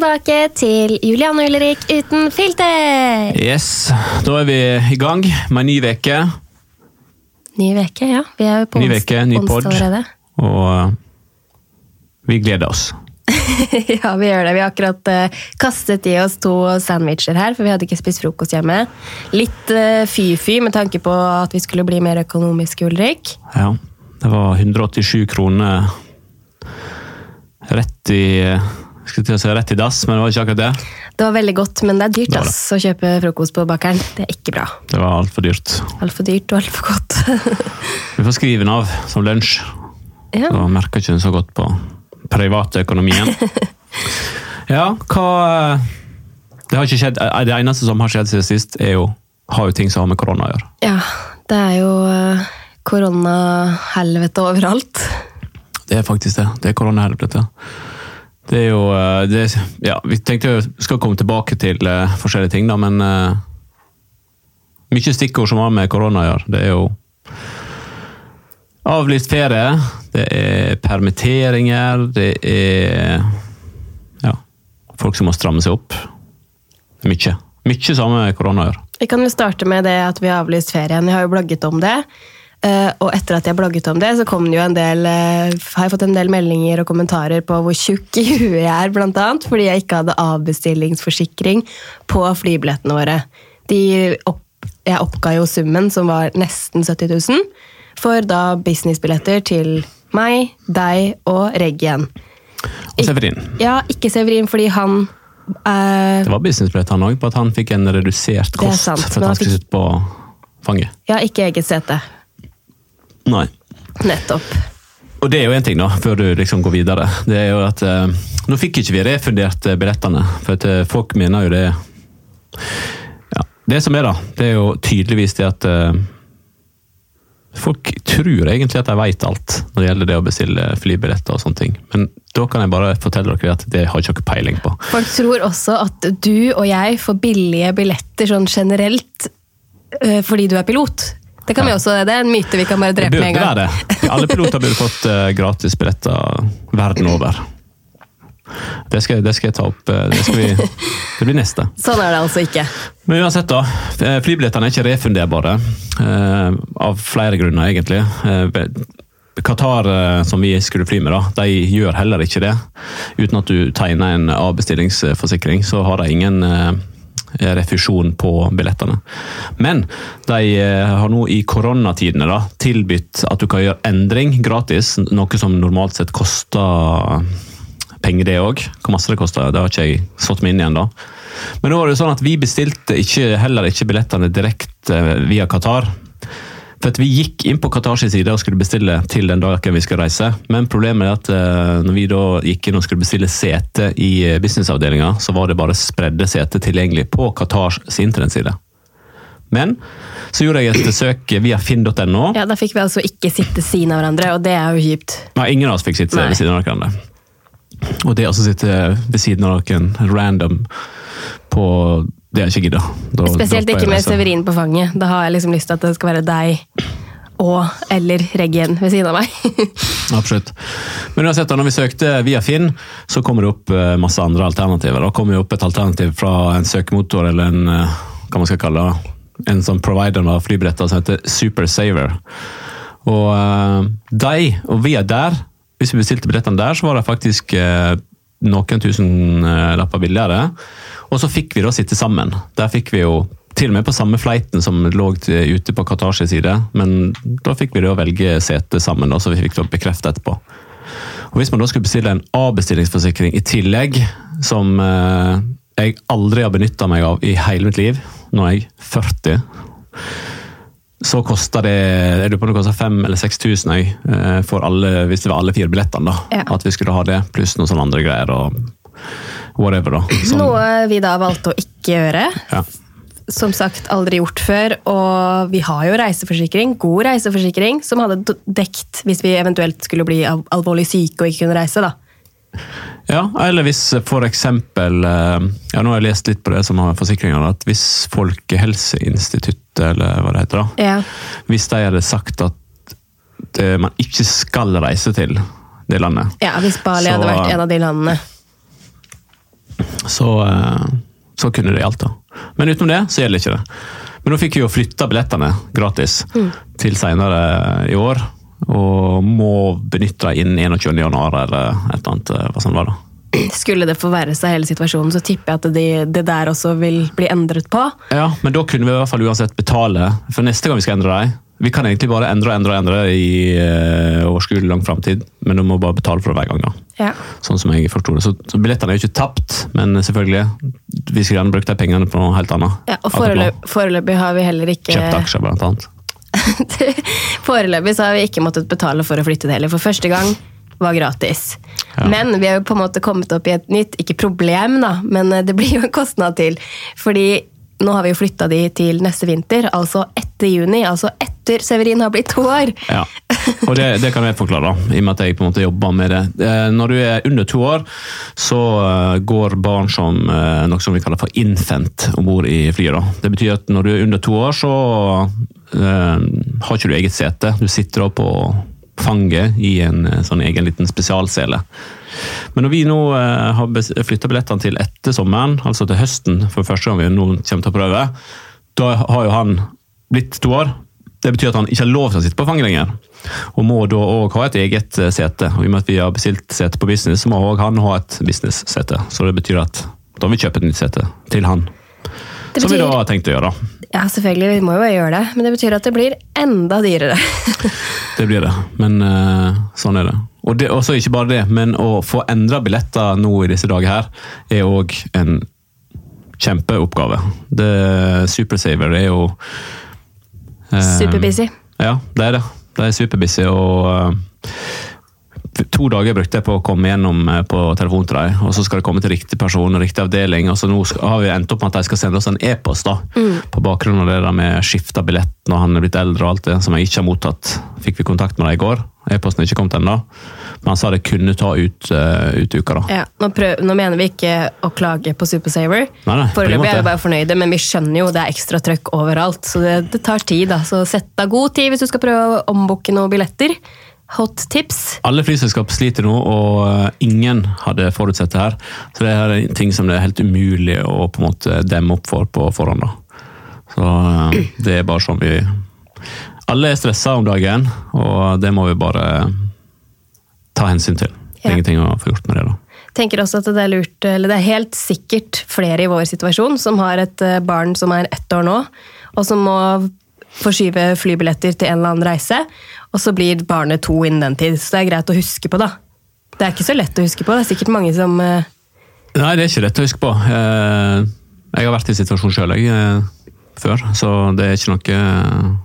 Tilbake til Julian og Ulrik uten filter! Yes, da er vi i gang med en ny uke. Ny uke, ja. Vi er jo på Ny ons- ny onsdag pod. allerede. Og uh, vi gleder oss. ja, vi gjør det. Vi har akkurat uh, kastet i oss to sandwicher her, for vi hadde ikke spist frokost hjemme. Litt fy-fy uh, med tanke på at vi skulle bli mer økonomiske, Ulrik. Ja, det var 187 kroner rett i uh, skulle til å se rett i dass, men det var ikke akkurat det. Det var veldig godt, men det er dyrt Det det. ass, å kjøpe frokost på bakeren. Det er ikke bra. Det var altfor dyrt. Altfor dyrt og altfor godt. Vi får skrive den av som lunsj. ja. Da merker ikke den så godt på privatøkonomien. Ja, hva uh, Det har ikke skjedd eh, Det eneste som har skjedd siden sist, er jo, har jo ting som har med korona å gjøre. ja, det er jo eh, koronahelvete overalt. Det er faktisk det. Det er koronahelvete. Det er jo eh, det, Ja, vi tenkte jo skal komme tilbake til eh, forskjellige ting, da, men uh, Mye stikkord som har med korona å gjøre. Det er jo avlyst ferie, det er permitteringer, det er Ja, folk som må stramme seg opp. Mye. Mye samme korona å gjøre. Vi kan jo starte med det at vi har avlyst ferien. Vi har jo blogget om det. Eh, Og etter at jeg blogget om det, så kom det jo en del, eh, har jeg fått en del meldinger og kommentarer på hvor tjukk i huet jeg er, blant annet, fordi jeg ikke hadde avbestillingsforsikring på flybillettene våre. De opp, jeg oppga jo summen, som var nesten 70 000, for da businessbilletter til meg, deg og Reggen. Og Severin. Ja, ikke Severin, fordi han uh, Det var businessbillett han òg, på at han fikk en redusert Det er kost sant, for at han han skulle sitte på fanget. Ja, ikke eget sete. Nei. Nettopp. Og det er jo en ting, da, før du liksom går videre. Det er jo at eh, Nå fikk ikke vi refundert eh, billettene, for at eh, folk mener jo det Ja, det som er, da, det er jo tydeligvis det at eh, Folk tror egentlig at de vet alt når det gjelder det å bestille flybilletter og sånne ting. Men da kan jeg bare fortelle dere at det har ikke dere peiling på. Folk tror også at du og jeg får billige billetter sånn generelt øh, fordi du er pilot. Det kan vi også, det er en myte vi kan bare drepe med en burde gang. være det. Alle piloter burde fått eh, gratis billetter verden over. Det skal, det skal jeg ta opp. eh, Det, vi, det blir neste. Sånn er det altså ikke. Men uansett, da. eh, Flybillettene er ikke refunderbare. Av flere grunner, egentlig. Qatar, som vi skulle fly med, da, de gjør heller ikke det. Uten at du tegner en avbestillingsforsikring, så har de ingen refusjon på billettene. Men de eh, har nå i koronatidene da, tilbudt at du kan gjøre endring gratis, noe som normalt sett koster penger det òg. Hvor masse det koster, det har ikke jeg satt meg inn igjen da. Men nå var det sånn at vi bestilte ikke, heller ikke billettene direkte eh, via Qatar. For at Vi gikk inn på Qatars side og skulle bestille til den dagen vi skulle reise. Men problemet er at eh, når vi da gikk inn og skulle bestille sete i eh, businessavdelinga, så var det bare spredde seter tilgjengelig på Qatars internettside. Men så gjorde jeg et søk via finn.no. Ja, Da fikk vi altså ikke sitte siden av hverandre, og det er jo kjipt. Nei, ingen av oss fikk sitte Nei. ved siden av hverandre. Og det å sitte ved siden av noen random på Det har jeg ikke gidda. Da Spesielt ikke med Severin på fanget. Da har jeg liksom lyst til at det skal være deg og eller Reggen ved siden av meg. Absolutt. Men uansett, når vi søkte via Finn, så kommer det opp eh, masse andre alternativer. Da kommer det opp et alternativ fra en søkemotor eller en eh, hva man skal kalle det, en sånn provider av flybilletter som heter Super Saver. Og eh, de, og er der, hvis vi bestilte billettene der, så var det faktisk noen tusen eh, lapper billigere. Og så fikk vi da sitte sammen. Der fikk vi jo til og med på samme fleiten som lå ute på Qatars side, men da fikk vi da velge sete sammen, da, så vi fikk da bekreftet etterpå. Og Hvis man da skulle bestille en avbestillingsforsikring i tillegg, som eh, jeg aldri har benytta meg av i hele mitt liv, nå er jeg 40 så koster det jeg lurer på det kosta 5000 eller 6000 jeg, eh, for alle, hvis det var alle fire billettene. da, Ja. At vi skulle ha det, pluss noen sånne andre greier. og whatever da. Som- Noe vi da valgte å ikke gjøre. ja. Som sagt, aldri gjort før. Og vi har jo reiseforsikring, god reiseforsikring, som hadde dekt hvis vi eventuelt skulle bli alvorlig syke og ikke kunne reise. da. Ja, eller hvis for eksempel eh, ja, Nå har jeg lest litt på det som har forsikringer, at hvis Folkehelseinstituttet, eller hva det heter, da, Ja. hvis de hadde sagt at det, man ikke skal reise til det landet Ja, Hvis Bali Så- hadde vært en av de landene. så, eh, så kunne det gjaldt, da. Men utenom det så gjelder ikke det. Men nå fikk vi jo flytta billettene gratis til seinere i år. Og må benytte deg innen 21. januar eller et eller annet. eh, hva sånn var det. Skulle det forverre seg hele situasjonen, så tipper jeg at det, det der også vil bli endret på. Ja, men da kunne vi i hvert fall uansett betale for neste gang vi skal endre dem. Vi kan egentlig bare endre og endre og endre i uh, overskuelig lang framtid, men du må bare betale for det hver gang. da. Ja. Sånn som jeg forstår det. Så, så billettene er jo ikke tapt, men selvfølgelig, vi skulle gjerne brukt de pengene på noe helt annet. Ja, og Akkurat foreløp, foreløpig har vi heller ikke Kjøpt aksjer, blant annet. Foreløpig så har vi ikke måttet betale for å flytte det heller. For første gang var gratis. Ja. Men vi har jo på en måte kommet opp i et nytt, ikke problem, da, men eh, det blir jo en kostnad til. Fordi nå har vi jo flytta de til neste vinter, altså etter juni. Altså etter Severin har blitt to år. Ja, og det, det kan jeg forklare, da, i og med at jeg på en måte jobber med det. Eh, Når du er under to år, så eh, går barn som eh, noe som vi kaller for infant om bord i flyet. da. Det betyr at når du er under to år, så eh, har ikke du eget sete. Du sitter da på fanget i en sånn egen liten spesialsele. Men når vi nå eh, har flytta billettene til etter sommeren, altså til høsten, for første gang vi nå kommer til å prøve, da har jo han blitt to år. Det betyr at han ikke har lov til å sitte på fanget lenger, og må da òg ha et eget eh, sete. Og I og med at vi har bestilt sete på business, så må også han ha et business-sete. Så det betyr at da må vi kjøpe et nytt sete til han. Betyr, Som vi da har tenkt å gjøre. Ja, selvfølgelig, vi må jo gjøre det. Men det betyr at det blir enda dyrere. Det blir det, men eh, sånn er det. Og det, også ikke bare det, men å få endra billetter nå i disse dager her, er òg en kjempeoppgave. Det Supersaver er jo eh, Superbusy. Ja, det er det. Det er superbusy, og eh, to dager brukte jeg på å komme gjennom eh, på telefon til dem, og så skal det komme til riktig person og riktig avdeling. og så Nå skal, har vi endt opp med at de skal sende oss en e-post da, på bakgrunn av det der med skifta billett når han er blitt eldre og alt det, som jeg ikke har mottatt. Fikk vi kontakt med dem i går. E-posten er ikke kommet ennå. Men han sa det kunne ta ut, uh, ut uka. da. Ja, nå, prøv, nå mener vi ikke å klage på Supersaver. Foreløpig er vi bare fornøyde, men vi skjønner jo det er ekstra trøkk overalt. Så det, det tar tid. da. Så sett deg god tid hvis du skal prøve å ombooke noen billetter. Hot tips. Alle flyselskap sliter nå, og eh, ingen hadde forutsett det her. Så det er ting som det er helt umulig å på en måte demme opp for på forhånd. da. Så eh, det er bare sånn vi Alle er stressa om dagen, og det må vi bare ta hensyn til. Det Ja. ingenting å få gjort med det. da. tenker også at det er lurt, eller det er helt sikkert flere i vår situasjon som har et eh, barn som er ett år nå, og som må forskyve flybilletter til en eller annen reise, og så blir barnet to innen den tid. Så det er greit å huske på, da. Det er ikke så lett å huske på. Det er sikkert mange som eh, Nei, det er ikke lett å huske på. Eh, Jeg har vært i situasjonen sjøl før, så det er ikke noe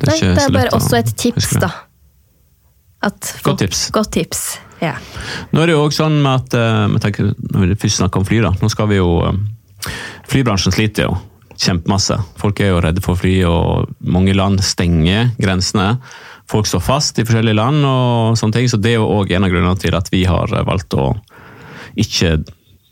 Det er, Nei, det er bare også et tips, da. At Godt tips. Godt tips, ja. Nå er det jo også sånn med at eh, jeg tenker, Når vi først snakker om fly, da. Nå skal vi jo eh, Flybransjen sliter jo kjempemasse. Folk er jo redde for fly, og mange land stenger grensene. Folk står fast i forskjellige land, og sånne ting, så det er jo òg en av grunnene til at vi har eh, valgt å ikke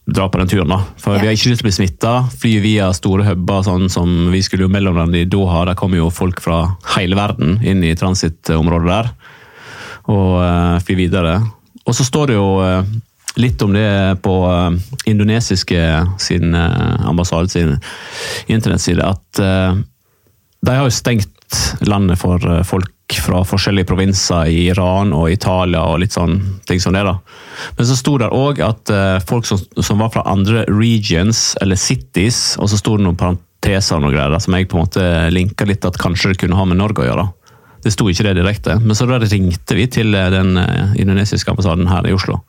dra på den turen. da. For Ja. Vi har ikke lyst til å bli smitta. Fly via store huber, sånn som vi skulle jo mellomlande i Doha. Der kommer jo folk fra hele verden inn i transittområdet der og uh, fly videre. Og så står det jo uh, litt om det på uh, indonesiske sin uh, ambassade sin internettside, at de har jo stengt landet for eh, fra forskjellige provinser i Iran og Italia og litt sånn ting som det. da. Men så sto det òg at eh, folk som, som var fra andre regions eller cities, og så sto det noen parenteser og noe greier som jeg på en måte linka litt at kanskje det kunne ha med Norge å gjøre. Det sto ikke det direkte, men så da ringte vi til eh, den eh, indonesiske ambassaden her i Oslo.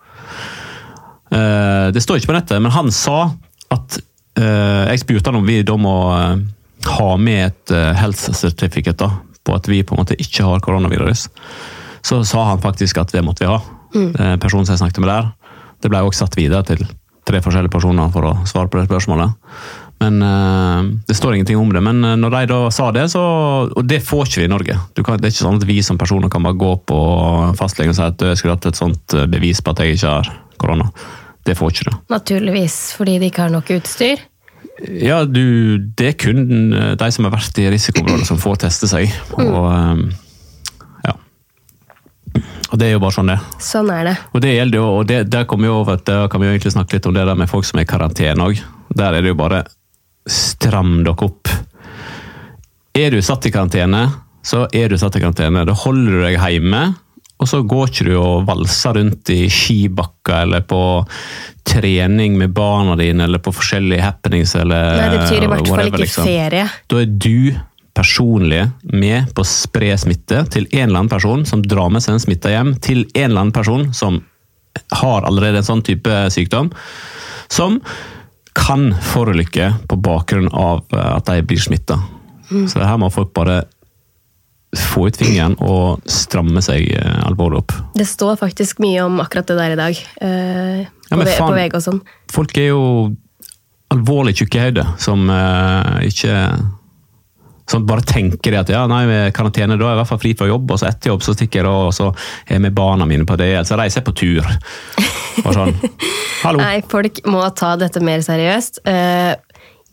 Det står ikke på nettet, men han sa at Jeg spurte han om vi da må ha med et health certificate da, på at vi på en måte ikke har koronavirus. Så sa han faktisk at det måtte vi ha. Mm. Personen som jeg snakket med der. Det ble også satt videre til tre forskjellige personer for å svare på det spørsmålet. Men eh, Det står ingenting om det. Men eh, når de da sa det, så Og det får ikke vi i Norge. Du kan, det er ikke sånn at vi som personer kan bare gå på fastlegen og si at jeg skulle hatt et sånt eh, bevis på at jeg ikke har korona. Det får ikke du. Naturligvis fordi de ikke har nok utstyr. Ja, du, det er kun eh, de som har vært i risikoområdet som får teste seg. Og, eh, ja. Og det er jo bare sånn det. Sånn er det. Og det gjelder jo, og det, der kommer jo over, der kan vi jo egentlig snakke litt om det der med folk som er i karantene òg. Der er det jo bare stram dere opp. Er du satt i karantene, så er du satt i karantene. Da holder du deg hjemme, og så går ikke du og valser rundt i skibakker eller på trening med barna dine eller på forskjellige happenings eller Nei, det betyr i hvert fall ikke liksom. ferie. Da er du personlig med på å spre smitte til en eller annen person som drar med seg en smitta hjem, til en eller annen person som har allerede en sånn type sykdom, som kan forulykke på bakgrunn av eh, at de blir smitta. Så det her må folk bare få ut fingeren og stramme seg eh, alvorlig opp. Det står faktisk mye om akkurat det der i dag. eh, Ja, på, faen. VG og sånn. Folk er jo alvorlig tjukke i hodet, som eh, ikke som bare tenker at ja, nei, karantene da er jeg i hvert fall fri fra jobb, og så etter jobb så stikker jeg da, og så er jeg med barna mine på det, så reiser jeg på tur. Bare sånn, hallo. Nei, folk må ta dette mer seriøst. Eh,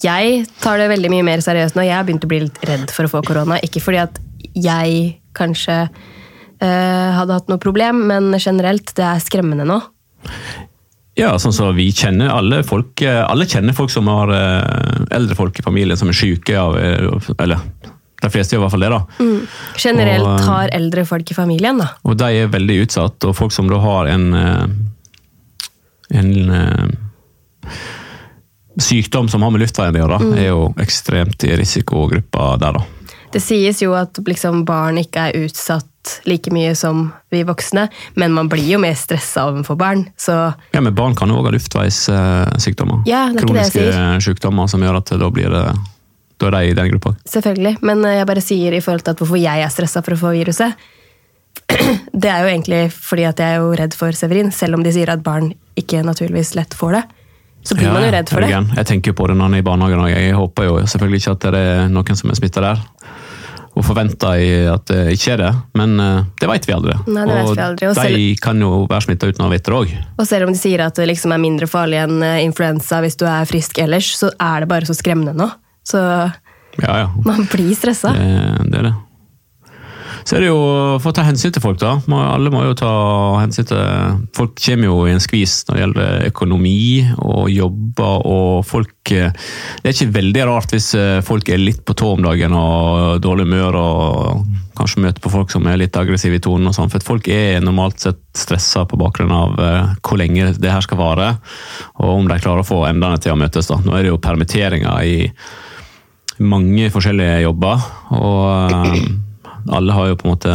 Jeg tar det veldig mye mer seriøst nå. Jeg har begynt å bli litt redd for å få korona. Ikke fordi at jeg kanskje eh, hadde hatt noe problem, men generelt, det er skremmende nå. Ja, sånn som vi kjenner alle folk, eh, alle kjenner folk som har eh, eldre folk i familien som er syke av, eh, eller de fleste gjør i hvert fall det da. Generelt Og, har eldre folk i familien, da. Og de er veldig utsatt, og folk som da har en, en sykdom som har med luftveien å gjøre, er jo ekstremt i risikogruppa der da. Det sies jo at liksom barn ikke er utsatt like mye som vi voksne, men man blir jo mer stressa overfor barn. Så Ja, men barn kan jo også ha luftveissykdommer. Ja, det er ikke det jeg Kroniske sykdommer som gjør at da blir det da er de i den gruppa. selvfølgelig. Men eh, jeg bare sier i forhold til at hvorfor jeg er stressa for å få viruset. Det er jo egentlig fordi at jeg er jo redd for Severin, selv om de sier at barn ikke naturligvis lett får det. Så blir man jo redd for det. Jeg tenker på det når han er i barnehagen, og jeg håper jo selvfølgelig ikke at det er noen som er smitta der. Og forventa at det ikke er det, men eh, det vet vi aldri. Nei, det vet vi aldri, og de selv- kan jo være smitta uten å vite det òg. Og selv om de sier at det liksom er mindre farlig enn eh, influensa hvis du er frisk ellers, så er det bare så skremmende nå. Så Ja, ja. man blir stressa. Det, det er det. Så er det jo for å ta hensyn til folk, da. Alle må jo ta hensyn til Folk kommer jo i en skvis når det gjelder økonomi og jobber og folk eh, Det er ikke veldig rart hvis eh, folk er litt på tå om dagen og dårlig humør og kanskje møter på folk som er litt aggressive i tonen og sånn. For folk er normalt sett stressa på bakgrunn av eh, hvor lenge det her skal vare, og om de klarer å få endene til å møtes. da. Nå er det jo permitteringer i mange forskjellige jobber, og alle har jo på en måte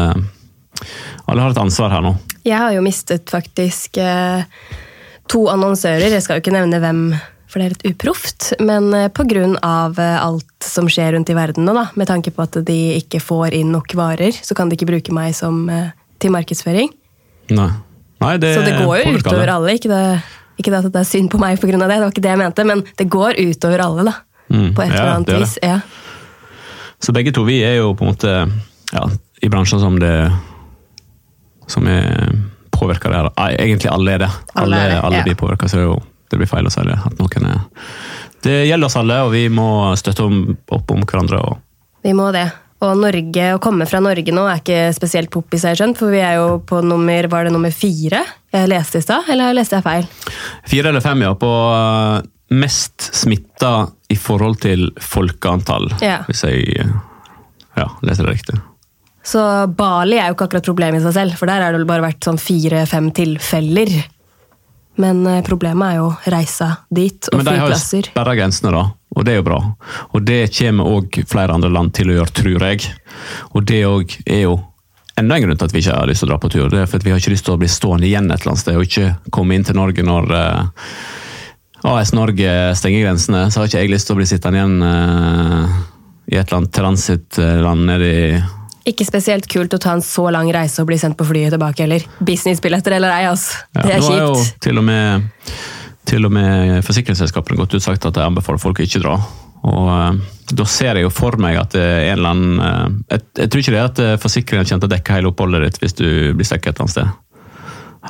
Alle har et ansvar her nå. Jeg har jo mistet faktisk eh, to annonsører. Jeg skal jo ikke nevne hvem, for det er litt uproft. Men eh, av eh, alt som skjer rundt i verden nå, da, med tanke på at de ikke får inn nok varer, så kan de ikke bruke meg som, eh, til markedsføring. Nei. Nei, det Så det går jo utover alle. alle. Ikke det, ikke det at det er synd på meg pga. det, det var ikke det jeg mente, men det går utover alle, da. Mm, På et ja, eller annet vis. Ja. Så begge to vi er jo på en måte ja, i bransjer som det som er påvirka det her. Egentlig alle er det. Alle Alle, det, alle ja. blir påvirka, så det, jo, det blir feil å si det. At noen er Det gjelder oss alle, og vi må støtte opp om hverandre. Vi må det. Og Norge, å komme fra Norge nå er ikke spesielt poppis, har jeg skjønt, for vi er jo på nummer var det nummer fire jeg leste i stad, eller leste jeg feil? Fire eller fem, ja. På uh, mest smitta i forhold til folkeantall. Ja. Hvis jeg uh, ja, leser det riktig. Så Bali er jo ikke akkurat problemet i seg selv, for der har det vel bare vært sånn fire-fem tilfeller. Men eh, problemet er jo reisa dit, og Men de har jo flyplasser. sperra grensene, da. Og det er jo bra. Og det kommer òg flere andre land til å gjøre, tror jeg. Og det òg er jo enda en grunn til at vi ikke har lyst til å dra på tur. Det er for at vi har ikke lyst til å bli stående igjen et eller annet sted og ikke komme inn til Norge når eh, AS Norge stenger grensene. Så har ikke jeg lyst til å bli sittende igjen eh, i et eller annet transittland nede i Ikke spesielt kult å ta en så lang reise og bli sendt på flyet tilbake heller. Businessbilletter eller ei, altså. Ja, det er nå har jo kjipt. til og med, til og med forsikringsselskapene gått ut sagt at de anbefaler folk å ikke dra. Og eh, Da ser jeg jo for meg at det er en eller annen eh, jeg, jeg tror ikke det er at eh, forsikringen kommer til å dekke hele oppholdet ditt hvis du blir stekket et eller annet sted.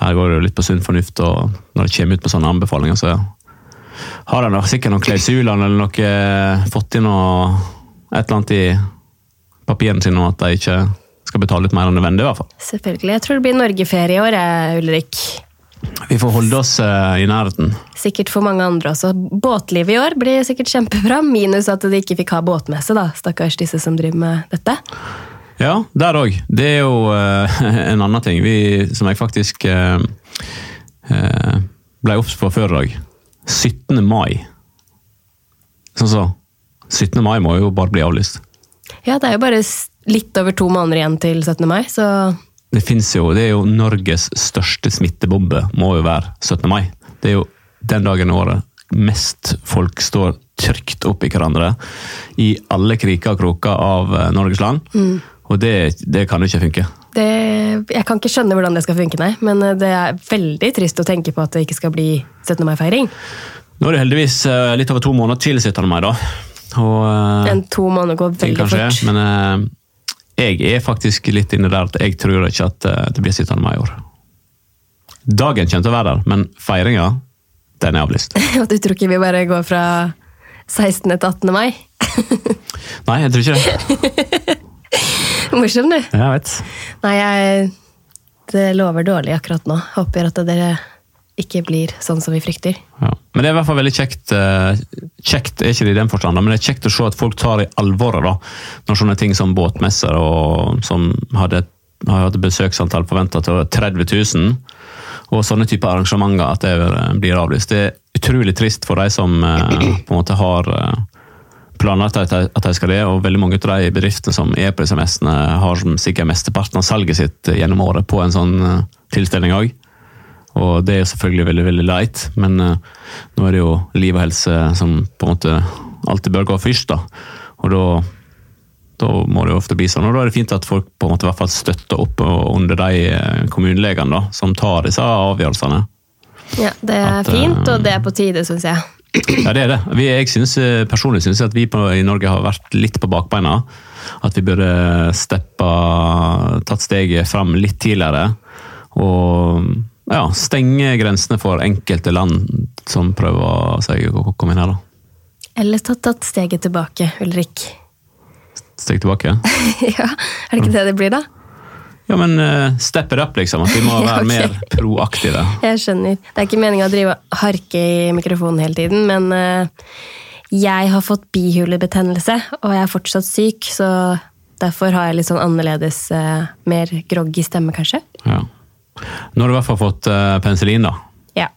Her går det jo litt på sunn fornuft, og når det kommer ut på sånne anbefalinger, så har de sikkert noen klausuler eller noe fått inn noe, et eller annet i papirene sine om at de ikke skal betale litt mer enn nødvendig. i hvert fall. Selvfølgelig. Jeg tror det blir norgeferie i år, Ulrik. Vi får holde oss eh, i nærheten. Sikkert for mange andre også. Båtlivet i år blir sikkert kjempebra, minus at de ikke fikk ha båtmesse, da. Stakkars disse som driver med dette. Ja, der òg. Det er jo uh, en annen ting vi, som jeg faktisk uh, uh, ble obs på før i dag. 17. mai. Sånn så. 17. mai må jo bare bli avlyst. Ja, det er jo bare litt over to måneder igjen til 17. mai, så Det finnes jo, det er jo Norges største smittebombe, må jo være 17. mai. Det er jo den dagen i året mest folk står trygt oppi hverandre i alle kriker og kroker av eh, Norges land. Og det, det kan jo ikke funke. det, Jeg kan ikke skjønne hvordan det skal funke, nei. Men eh, det er veldig trist å tenke på at det ikke skal bli 17. mai-feiring. Nå er det heldigvis eh, litt over to måneder til 17. mai, da. Og eh, En to måneder går veldig fort. Men eh, jeg er faktisk litt inne der at jeg tror ikke at eh, det blir 17. mai i år. Dagen kommer til å være der, men feiringa, den er avlyst. Du tror ikke vi bare går fra 16. til 18. mai? Nei, jeg tror ikke det. Morsom, du. Jeg vet. Nei, jeg Det lover dårlig akkurat nå. Håper at dere ikke blir sånn som vi frykter. Ja. Men det er i hvert fall veldig kjekt. eh, Kjekt er ikke det i den forstand, men det er kjekt å se at folk tar i alvoret da, når sånne ting som båtmesser og som hadde, har hatt besøksantall forventa til 30 000, og sånne typer arrangementer at det eh, blir avlyst. Det er utrolig trist for de som eh, på en måte har planlagt at de, at de skal det, og veldig mange av de bedriftene som er på disse messene, har sikkert mesteparten av salget sitt gjennom året på en sånn tilstelning òg. Og det er jo selvfølgelig veldig veldig leit, men uh, nå er det jo liv og helse som på en måte alltid bør gå først. da. Og da, da må det jo ofte bli sånn. Og da er det fint at folk på en måte i hvert fall støtter opp under de eh, kommunelegene da, som tar disse avgjørelsene. Ja, Det er At, eh, fint, og det er på tide, syns jeg. Ja, det er det. Vi, jeg synes, personlig syns at vi på, i Norge har vært litt på bakbeina. At vi burde steppa tatt steget fram litt tidligere. Og ja, stenge grensene for enkelte land som prøver seg å komme inn her. da. Eller tatt, tatt steget tilbake, Ulrik. Steg tilbake. ja, Er det ikke det det blir, da? Ja, men uh, step it up, liksom. At vi må Ja, være ok. mer proaktive. Jeg skjønner. Det er ikke meninga å drive harke i mikrofonen hele tiden, men uh, jeg har fått bihulebetennelse, og jeg er fortsatt syk, så derfor har jeg litt sånn annerledes, uh, mer groggy stemme, kanskje. Ja. Nå har du i hvert fall fått eh, penicillin, da. Ja,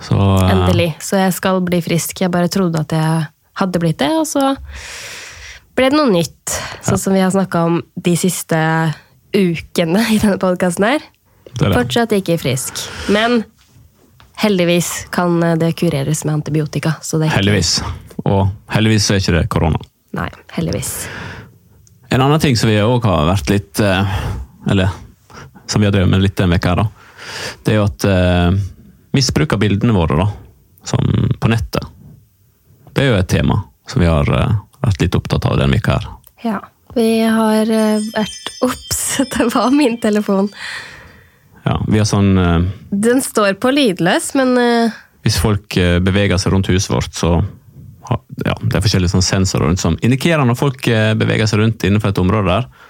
Så, eh, endelig. Så jeg skal bli frisk. Jeg bare trodde at jeg hadde blitt det, og så ble det noe nytt. Sånn som vi har snakka om de siste ukene i denne podkasten her. det det. Fortsatt ikke frisk. Men heldigvis kan det kureres med antibiotika. Så det Heldigvis. Og heldigvis er ikke det korona. Nei, heldigvis. En annen ting som vi òg har vært litt eh, Eller som vi har drevet med litt denne veka her, da. Det er jo at eh, misbruk av bildene våre da, som på nettet. Det er jo et tema som vi har eh, vært litt opptatt av denne veka her. Ja. Vi har eh, vært Ops, det var min telefon. Ja, vi har sånn eh, Den står på lydløs, men eh, Hvis folk eh, beveger seg rundt huset vårt, så ja, det er forskjellige sensorer rundt som indikerer når folk beveger seg rundt innenfor et område der.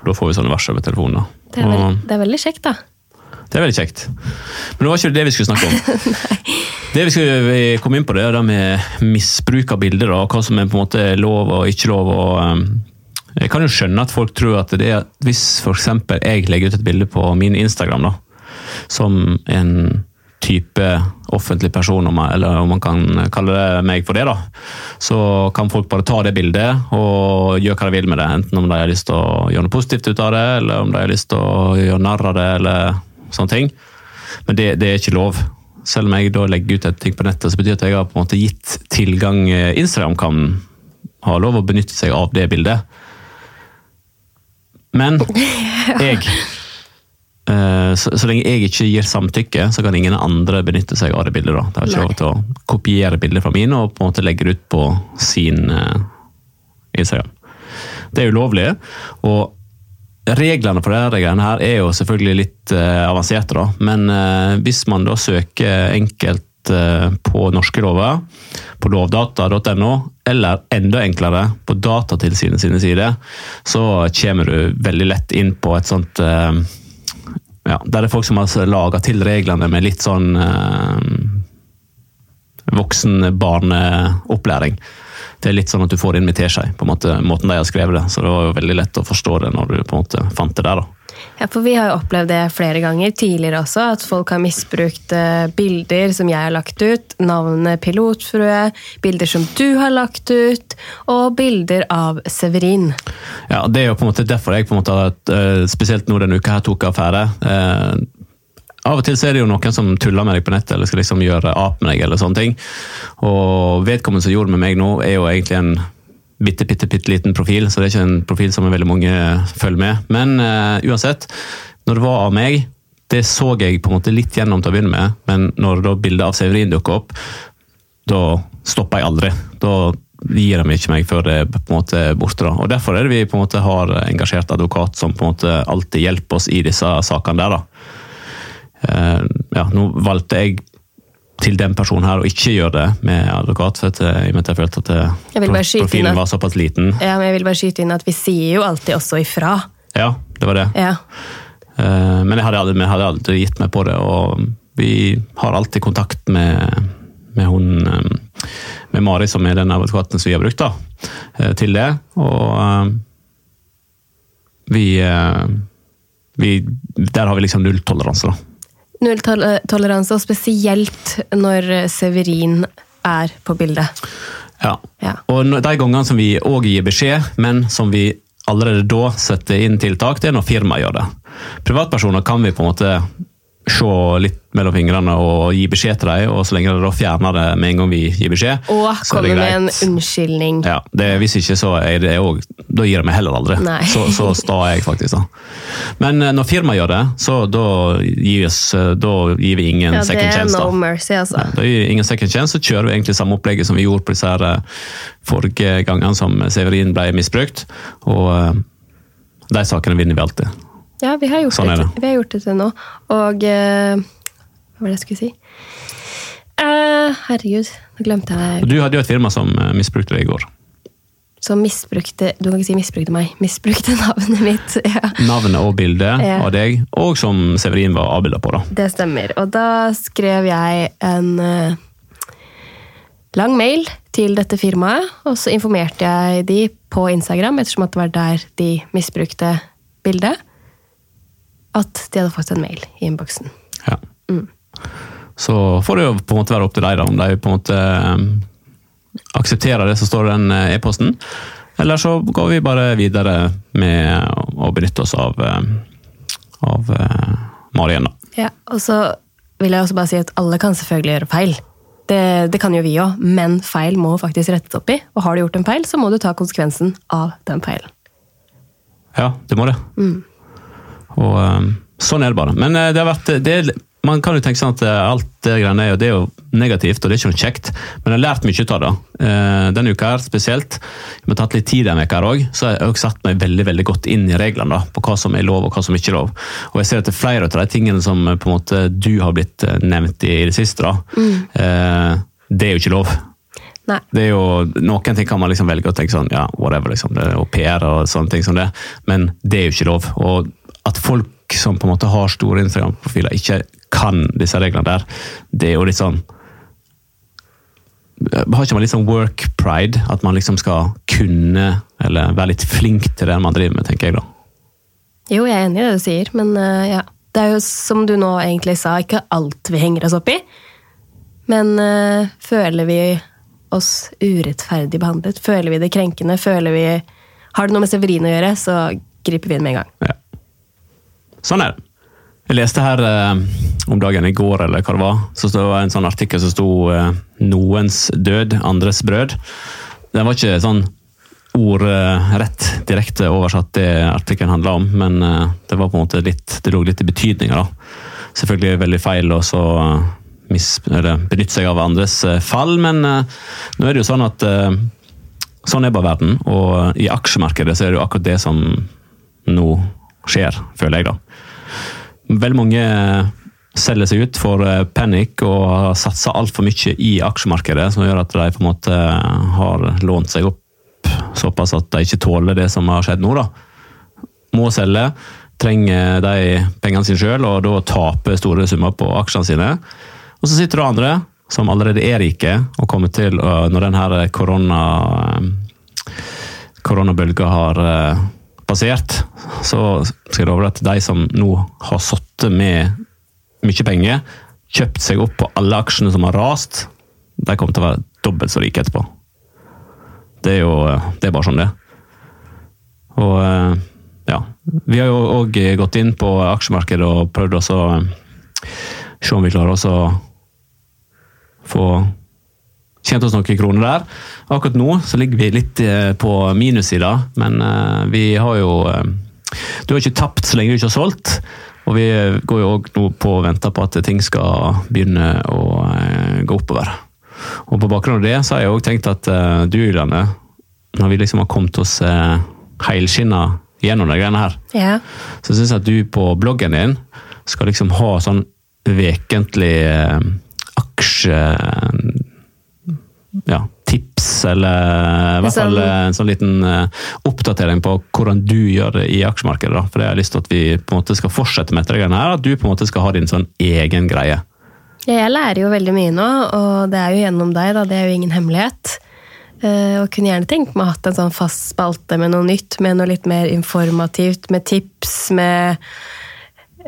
Og da får vi sånne varsler på telefonen. da. det er, veld, Og- det er veldig kjekt, da. Det er veldig kjekt. Men det var ikke det vi skulle snakke om. det vi skulle komme inn på, det er det med misbruk av bilder, og hva som er på en måte lov og ikke lov. og um, Jeg kan jo skjønne at folk tror at det er hvis f.eks. jeg legger ut et bilde på min Instagram, da, som en type offentlig person, om eller om man kan kalle meg for det, da, så kan folk bare ta det bildet og gjøre hva de vil med det. Enten om de har lyst til å gjøre noe positivt ut av det, eller om de har lyst til å gjøre narr av det, eller sånne ting. Men det, det er ikke lov. Selv om jeg da legger ut et ting på nettet, så betyr det at jeg har på en måte gitt tilgang eh, Instagram kan ha lov å benytte seg av det bildet. Men jeg så, så lenge jeg ikke gir samtykke, så kan ingen andre benytte seg av det bildet. da. Det har ikke lov til å kopiere bildet fra mine og på en måte legge det ut på sin uh, Instagram. Det er ulovlig, og reglene for dette greiene her er jo selvfølgelig litt uh, avanserte, da. Men uh, hvis man da søker enkelt eh, på norske lover, på lovdata.no, eller enda enklere på Datatilsynet sine sider, så kommer du veldig lett inn på et sånt eh, ja, Der er folk som har laga til reglene med litt sånn eh, voksen barneopplæring. Det er litt sånn at du får det inn med teskje, på en måte, måten de har skrevet det. Så det var jo veldig lett å forstå det når du på en måte fant det der. da. Ja, for Vi har jo opplevd det flere ganger tidligere også, at folk har misbrukt eh, bilder som jeg har lagt ut, navnet pilotfrue, bilder som du har lagt ut, og bilder av Severin. Ja, Det er jo på en måte derfor jeg på en måte har eh, spesielt nå denne uka her tok affære. Eh, av og til er det jo noen som tuller med deg på nettet eller skal liksom gjøre ap med deg. eller sånne ting. Og vedkommende som gjorde med meg nå, er jo egentlig en bitte, bitte, bitte liten profil, så det er ikke en profil som veldig mange følger med. Men uh, uansett, når det var av meg, det så jeg på en måte litt gjennom til å begynne med, men når da bildet av Severin dukker opp, da stopper jeg aldri. Da gir de ikke meg før det på en måte borte. Da. Og Derfor er det vi på en måte har engasjert advokat som på en måte alltid hjelper oss i disse sakene der. da. Uh, ja, nå valgte jeg til den personen her, og ikke gjøre det med advokat. for at jeg, jeg følte at eh, profilen at, var såpass liten. Ja, men jeg vil bare skyte inn at vi sier jo alltid også ifra. Ja, det var det. Ja. Eh, men jeg hadde, aldri, jeg hadde aldri gitt meg på det, og vi har alltid kontakt med, med hun med Mari, som er den advokaten som vi har brukt da, til det. Og vi, vi Der har vi liksom nulltoleranse, da. Nulltoleranse, og spesielt når Severin er på bildet. Ja. ja. Og de gangene som vi òg gir beskjed, men som vi allerede da setter inn tiltak, det er når firmaet gjør det. Privatpersoner kan vi på en måte se litt mellom fingrene og gi beskjed til dem, og så lenge de da fjerner det med en gang vi gir beskjed. Og kommer med en unnskyldning. Ja, det, Hvis ikke, så er det òg Da gir de meg heller aldri. Så, så sta jeg faktisk, da. Men eh, når firmaet gjør det, så da gir, eh, da gir vi ingen ja, second chance. Det er no mercy, altså. Ja, da gir vi ingen second chance, så kjører vi egentlig samme opplegget som vi gjorde på disse her eh, forrige gangene som Severin ble misbrukt. Og de sakene vinner vi alltid. Ja, vi har gjort, sånn det. Vi har gjort det til nå. Og uh, Hva var det jeg skulle si? Uh, herregud, nå glemte jeg Du hadde jo et firma som uh, misbrukte det i går. Som misbrukte Du kan ikke si misbrukte meg. Misbrukte navnet mitt. Ja. Navnet og bildet ja. av deg, og som Severin var avbilda på. da. Det stemmer. Og da skrev jeg en lang mail til dette firmaet, og så informerte jeg de på Instagram, ettersom at det var der de misbrukte bildet at de hadde fått en mail i innboksen. Ja. Mm. Så får det jo på en måte være opp til deg, da, om de på en måte um, aksepterer det som står i den eh, e-posten. Eller så går vi bare videre med å benytte oss av, eh, av Marien, da. Ja, og så vil jeg også bare si at alle kan selvfølgelig gjøre feil. Det, det kan jo vi òg, men feil må faktisk rettes opp i. Og har du gjort en feil, så må du ta konsekvensen av den feilen. Ja, det må det. Mm. Og um, Sånn er det bare. Men uh, det har vært det, Man kan jo tenke sånn at uh, alt det greiene er, jo, det er jo negativt, og det er ikke noe kjekt. Men jeg har lært mye av det. Uh, denne uka her spesielt. Vi har tatt litt tid denne uka òg, så jeg har også satt meg veldig veldig godt inn i reglene da, på hva som er lov og hva som ikke er lov. Og jeg ser at det er flere av de tingene som på en måte du har blitt nevnt i, i det siste, da, mm. det er jo ikke lov. Nei. Det er jo, Noen ting kan man liksom velge å tenke sånn, ja, whatever, liksom, det er au pair og sånne ting som det, men det er jo ikke lov. Og at folk som på en måte har store Instagram-profiler, ikke kan disse reglene der, det er jo litt sånn Har ikke man litt sånn work pride? At man liksom skal kunne, eller være litt flink til det man driver med, tenker jeg da. Jo, jeg er enig i det du sier, men uh, ja. Det er jo som du nå egentlig sa, ikke alt vi henger oss opp i. Men uh, føler vi oss urettferdig behandlet? Føler vi det krenkende? Føler vi Har det noe med Severin å gjøre, så griper vi inn med en gang. Ja. Sånn er det. Jeg leste her eh, om dagen i går, eller hva det var, så det var en sånn artikkel som sto eh, 'Noens død, andres brød'. Den var ikke sånn ordrett eh, direkte oversatt det artikkelen handla om, men eh, det var på en måte litt, det lå litt i betydninga. Selvfølgelig er det veldig feil å eh, benytte seg av andres eh, fall, men nå er det jo sånn at Sånn er bare verden, og i aksjemarkedet så er det jo akkurat det som nå skjer, føler jeg, da veldig mange selger seg ut for panic panikk og har satsa altfor mye i aksjemarkedet, som gjør at de på en måte har lånt seg opp såpass at de ikke tåler det som har skjedd nå. da. Må selge, trenger de pengene sine sjøl, og da taper store summer på aksjene sine. Og så sitter det andre som allerede er rike, og kommer til når denne korona, koronabølga har passert, så skal jeg love at de som nå har sittet med mye penger, kjøpt seg opp på alle aksjene som har rast, de kommer til å være dobbelt så rike etterpå. Det er jo det er bare sånn det. Og eh, ja, vi har jo òg gått inn på aksjemarkedet og prøvd å se om vi klarer å få tjent oss noen kroner der. Akkurat nå så ligger vi litt eh, på minussida, men eh, vi har jo eh, Du har ikke tapt så lenge du ikke har solgt. Og vi går jo òg nå på og venter på at ting skal begynne å gå oppover. Og på bakgrunn av det så har jeg òg tenkt at eh, du, Ylane, når vi liksom har kommet oss eh, helskinna gjennom de greiene her, Ja. så syns jeg at du på bloggen din skal liksom ha sånn vekentlig aksje... Ja, tips, eller i hvert fall Sånn- eh, en sånn liten eh, oppdatering på hvordan du gjør det i aksjemarkedet. da. For jeg har lyst til at vi på en måte skal fortsette med etter det greiene her, at du på en måte skal ha din sånn egen greie. Ja, jeg lærer jo veldig mye nå, og det er jo gjennom deg, da. Det er jo ingen hemmelighet. Eh, og kunne gjerne tenkt meg å hatt en sånn fast spalte med noe nytt, med noe litt mer informativt, med tips, med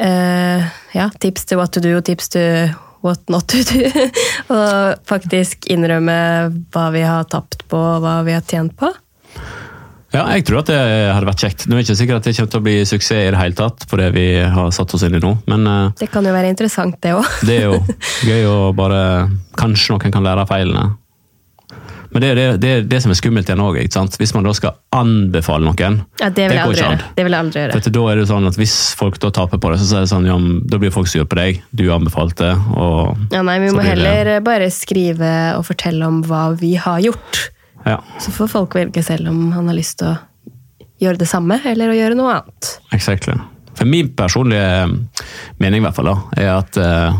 uh, Ja, tips til what to do og tips til what not to do. og faktisk innrømme hva vi har tapt på, og hva vi har tjent på. Ja, jeg tror at det hadde vært kjekt. Nå er det ikke sikkert at det kommer til å bli suksess i det hele tatt, på det vi har satt oss inn i nå, men eh, Det kan jo være interessant, det òg. Det er jo gøy å bare Kanskje noen kan lære av feilene. Men det er det, det, det som er skummelt igjen òg. Hvis man da skal anbefale noen Ja, det vil jeg aldri gjøre. Det vil jeg aldri gjøre. For da er det sånn at Hvis folk da taper på det, så er det sånn, ja, da blir folk sure på deg. Du anbefalte, og Ja, nei, Vi må blir det- heller bare skrive og fortelle om hva vi har gjort. Ja, Så får folk velge selv om han har lyst til å gjøre det samme, eller å gjøre noe annet. exactly. For min personlige mening i hvert fall da, er at eh,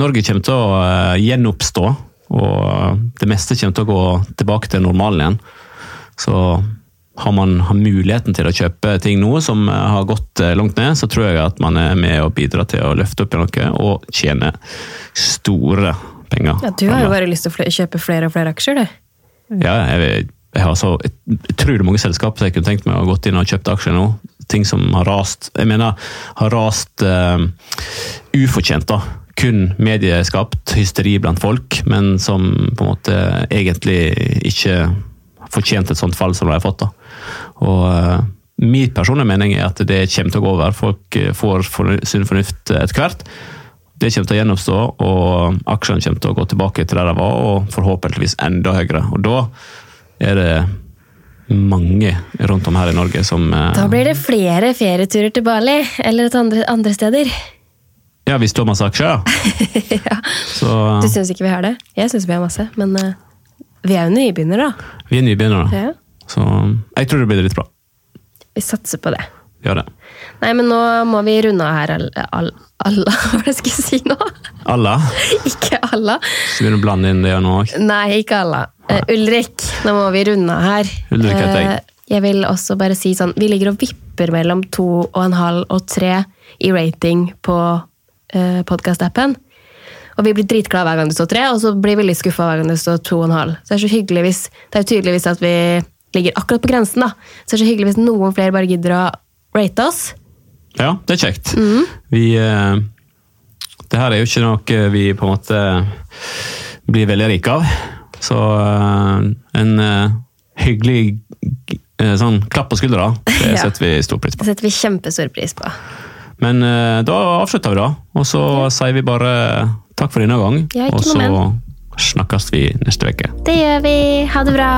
Norge kommer til å eh, gjenoppstå, og det meste kommer til å gå tilbake til normalen igjen. Så har man har muligheten til å kjøpe ting nå som eh, har gått eh, langt ned, så tror jeg at man er med og bidrar til å løfte opp igjen noe og tjene store penger. Ja, Du har jo bare lyst til å kjøpe flere og flere aksjer, du. Ja, jeg, jeg har så utrolig mange selskaper jeg kunne tenkt meg å gått inn og kjøpt aksjer nå. Ting som har rast Jeg mener, har rast uh, ufortjent, da. Kun medieskapt hysteri blant folk, men som på en måte egentlig ikke fortjente et sånt fall som de har fått. da. Og uh, Min personlige mening er at det kommer til å gå over. Folk eh, får for, sunn fornuft etter hvert. Det kommer til å gjenoppstå, og aksjene kommer til å gå tilbake til der de var, og forhåpentligvis enda høyere. Og da er det mange rundt om her i Norge som uh, Da blir det flere ferieturer til Bali, eller til andre, andre steder. Ja, hvis du har masse aksjer, ja. ja. Så Du syns ikke vi har det? Jeg syns vi har masse, men uh, vi er jo nybegynnere, da. vi er nybegynnere. Ja. Så jeg tror det blir litt bra. Vi satser på det. Gjør det. Nei, men nå må vi runde av her. All, alla, hva var det jeg skulle si nå? Alla. ikke alla. Så begynner å blande inn det nå òg. Nei, ikke alla. Uh, Ulrik, nå må vi runde av her. Ulrik heter jeg. Eh, jeg vil også bare si sånn, Vi ligger og vipper mellom to og en halv og tre i rating på uh, podkast-appen. Og vi blir dritglade hver gang det står tre, og så blir vi litt skuffa hver gang det står to og en halv. Så det er så hyggelig hvis, det er tydeligvis at vi ligger akkurat på grensen, da. Så det er så hyggelig hvis noen flere bare gidder å rate oss. Ja, det er kjekt. Mm. Vi eh, Det her er jo ikke noe vi på en måte blir veldig rike av. Så eh, en eh, hyggelig eh, sånn klapp på skuldra, det Ja. setter vi stor pris på. Det setter vi kjempestor pris på. Men eh, da avslutter vi, da. Og så sier vi bare takk for denne gang. Ja, og så snakkes vi neste uke. Det gjør vi. Ha det bra.